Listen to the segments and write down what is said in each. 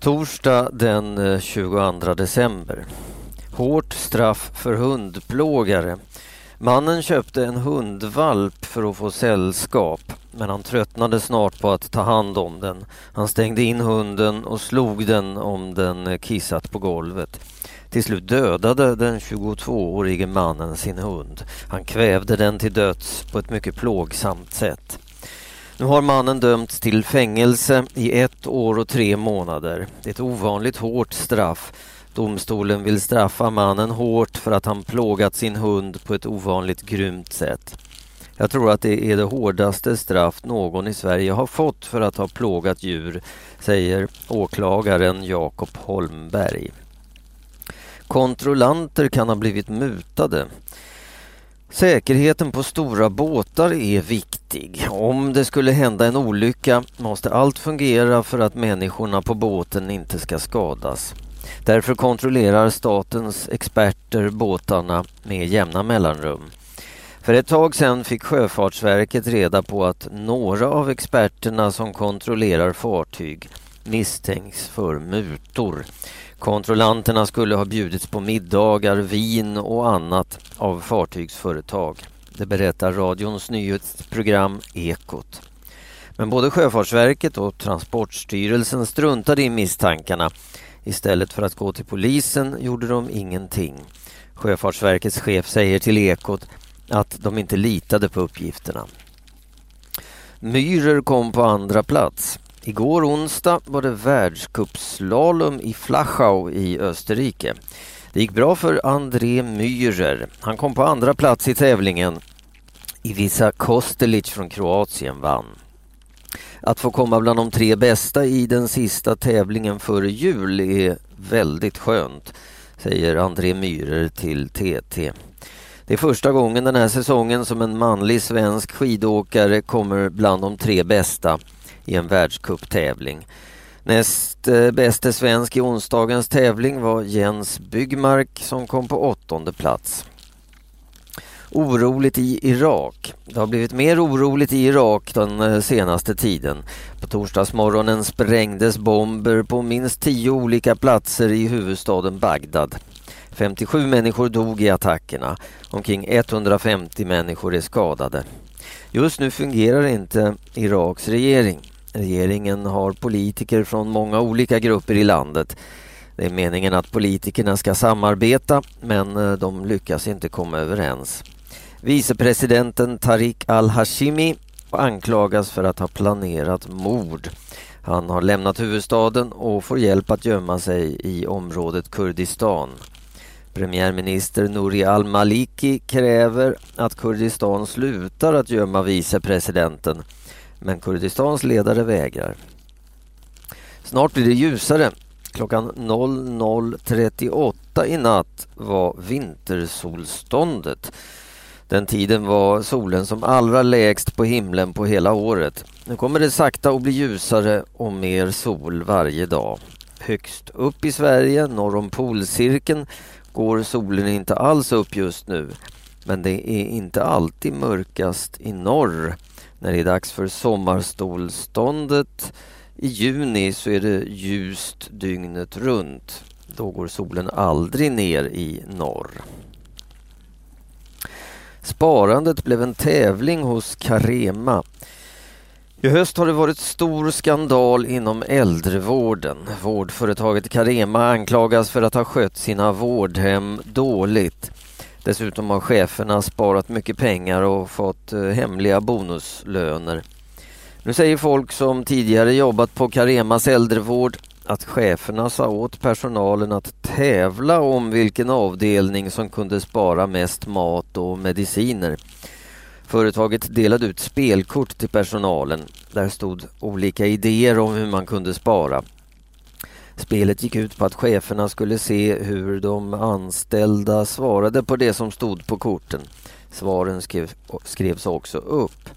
Torsdag den eh, 22 december. Hårt straff för hundplågare. Mannen köpte en hundvalp för att få sällskap men han tröttnade snart på att ta hand om den. Han stängde in hunden och slog den om den eh, kissat på golvet. Till slut dödade den 22-årige mannen sin hund. Han kvävde den till döds på ett mycket plågsamt sätt. Nu har mannen dömts till fängelse i ett år och tre månader. Det är ett ovanligt hårt straff. Domstolen vill straffa mannen hårt för att han plågat sin hund på ett ovanligt grymt sätt. Jag tror att det är det hårdaste straff någon i Sverige har fått för att ha plågat djur, säger åklagaren Jakob Holmberg. Kontrollanter kan ha blivit mutade. Säkerheten på stora båtar är viktig. Om det skulle hända en olycka måste allt fungera för att människorna på båten inte ska skadas. Därför kontrollerar statens experter båtarna med jämna mellanrum. För ett tag sedan fick Sjöfartsverket reda på att några av experterna som kontrollerar fartyg misstänks för mutor. Kontrollanterna skulle ha bjudits på middagar, vin och annat av fartygsföretag. Det berättar radions nyhetsprogram Ekot. Men både Sjöfartsverket och Transportstyrelsen struntade i misstankarna. Istället för att gå till polisen gjorde de ingenting. Sjöfartsverkets chef säger till Ekot att de inte litade på uppgifterna. Myhrer kom på andra plats. Igår onsdag var det världscupslalom i Flachau i Österrike. Det gick bra för André Myhrer. Han kom på andra plats i tävlingen. Ivica Kostelic från Kroatien vann. Att få komma bland de tre bästa i den sista tävlingen före jul är väldigt skönt, säger André Myhrer till TT. Det är första gången den här säsongen som en manlig svensk skidåkare kommer bland de tre bästa i en världscuptävling. Näst eh, bäste svensk i onsdagens tävling var Jens Byggmark som kom på åttonde plats. Oroligt i Irak. Det har blivit mer oroligt i Irak den eh, senaste tiden. På torsdagsmorgonen sprängdes bomber på minst tio olika platser i huvudstaden Bagdad. 57 människor dog i attackerna. Omkring 150 människor är skadade. Just nu fungerar inte Iraks regering. Regeringen har politiker från många olika grupper i landet. Det är meningen att politikerna ska samarbeta men eh, de lyckas inte komma överens. Vicepresidenten Tariq al-Hashimi anklagas för att ha planerat mord. Han har lämnat huvudstaden och får hjälp att gömma sig i området Kurdistan. Premiärminister Nouri al-Maliki kräver att Kurdistan slutar att gömma vicepresidenten men Kurdistans ledare vägrar. Snart blir det ljusare. Klockan 00.38 i natt var vintersolståndet. Den tiden var solen som allra lägst på himlen på hela året. Nu kommer det sakta att bli ljusare och mer sol varje dag. Högst upp i Sverige, norr om polcirkeln, går solen inte alls upp just nu. Men det är inte alltid mörkast i norr. När det är dags för sommarstolståndet i juni så är det ljust dygnet runt. Då går solen aldrig ner i norr. Sparandet blev en tävling hos Carema. I höst har det varit stor skandal inom äldrevården. Vårdföretaget Carema anklagas för att ha skött sina vårdhem dåligt. Dessutom har cheferna sparat mycket pengar och fått eh, hemliga bonuslöner. Nu säger folk som tidigare jobbat på Caremas äldrevård att cheferna sa åt personalen att tävla om vilken avdelning som kunde spara mest mat och mediciner. Företaget delade ut spelkort till personalen. Där stod olika idéer om hur man kunde spara. Spelet gick ut på att cheferna skulle se hur de anställda svarade på det som stod på korten. Svaren skrev, skrevs också upp.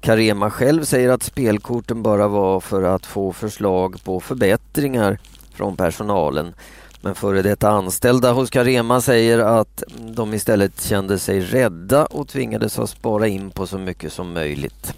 Carema själv säger att spelkorten bara var för att få förslag på förbättringar från personalen. Men före detta anställda hos Carema säger att de istället kände sig rädda och tvingades att spara in på så mycket som möjligt.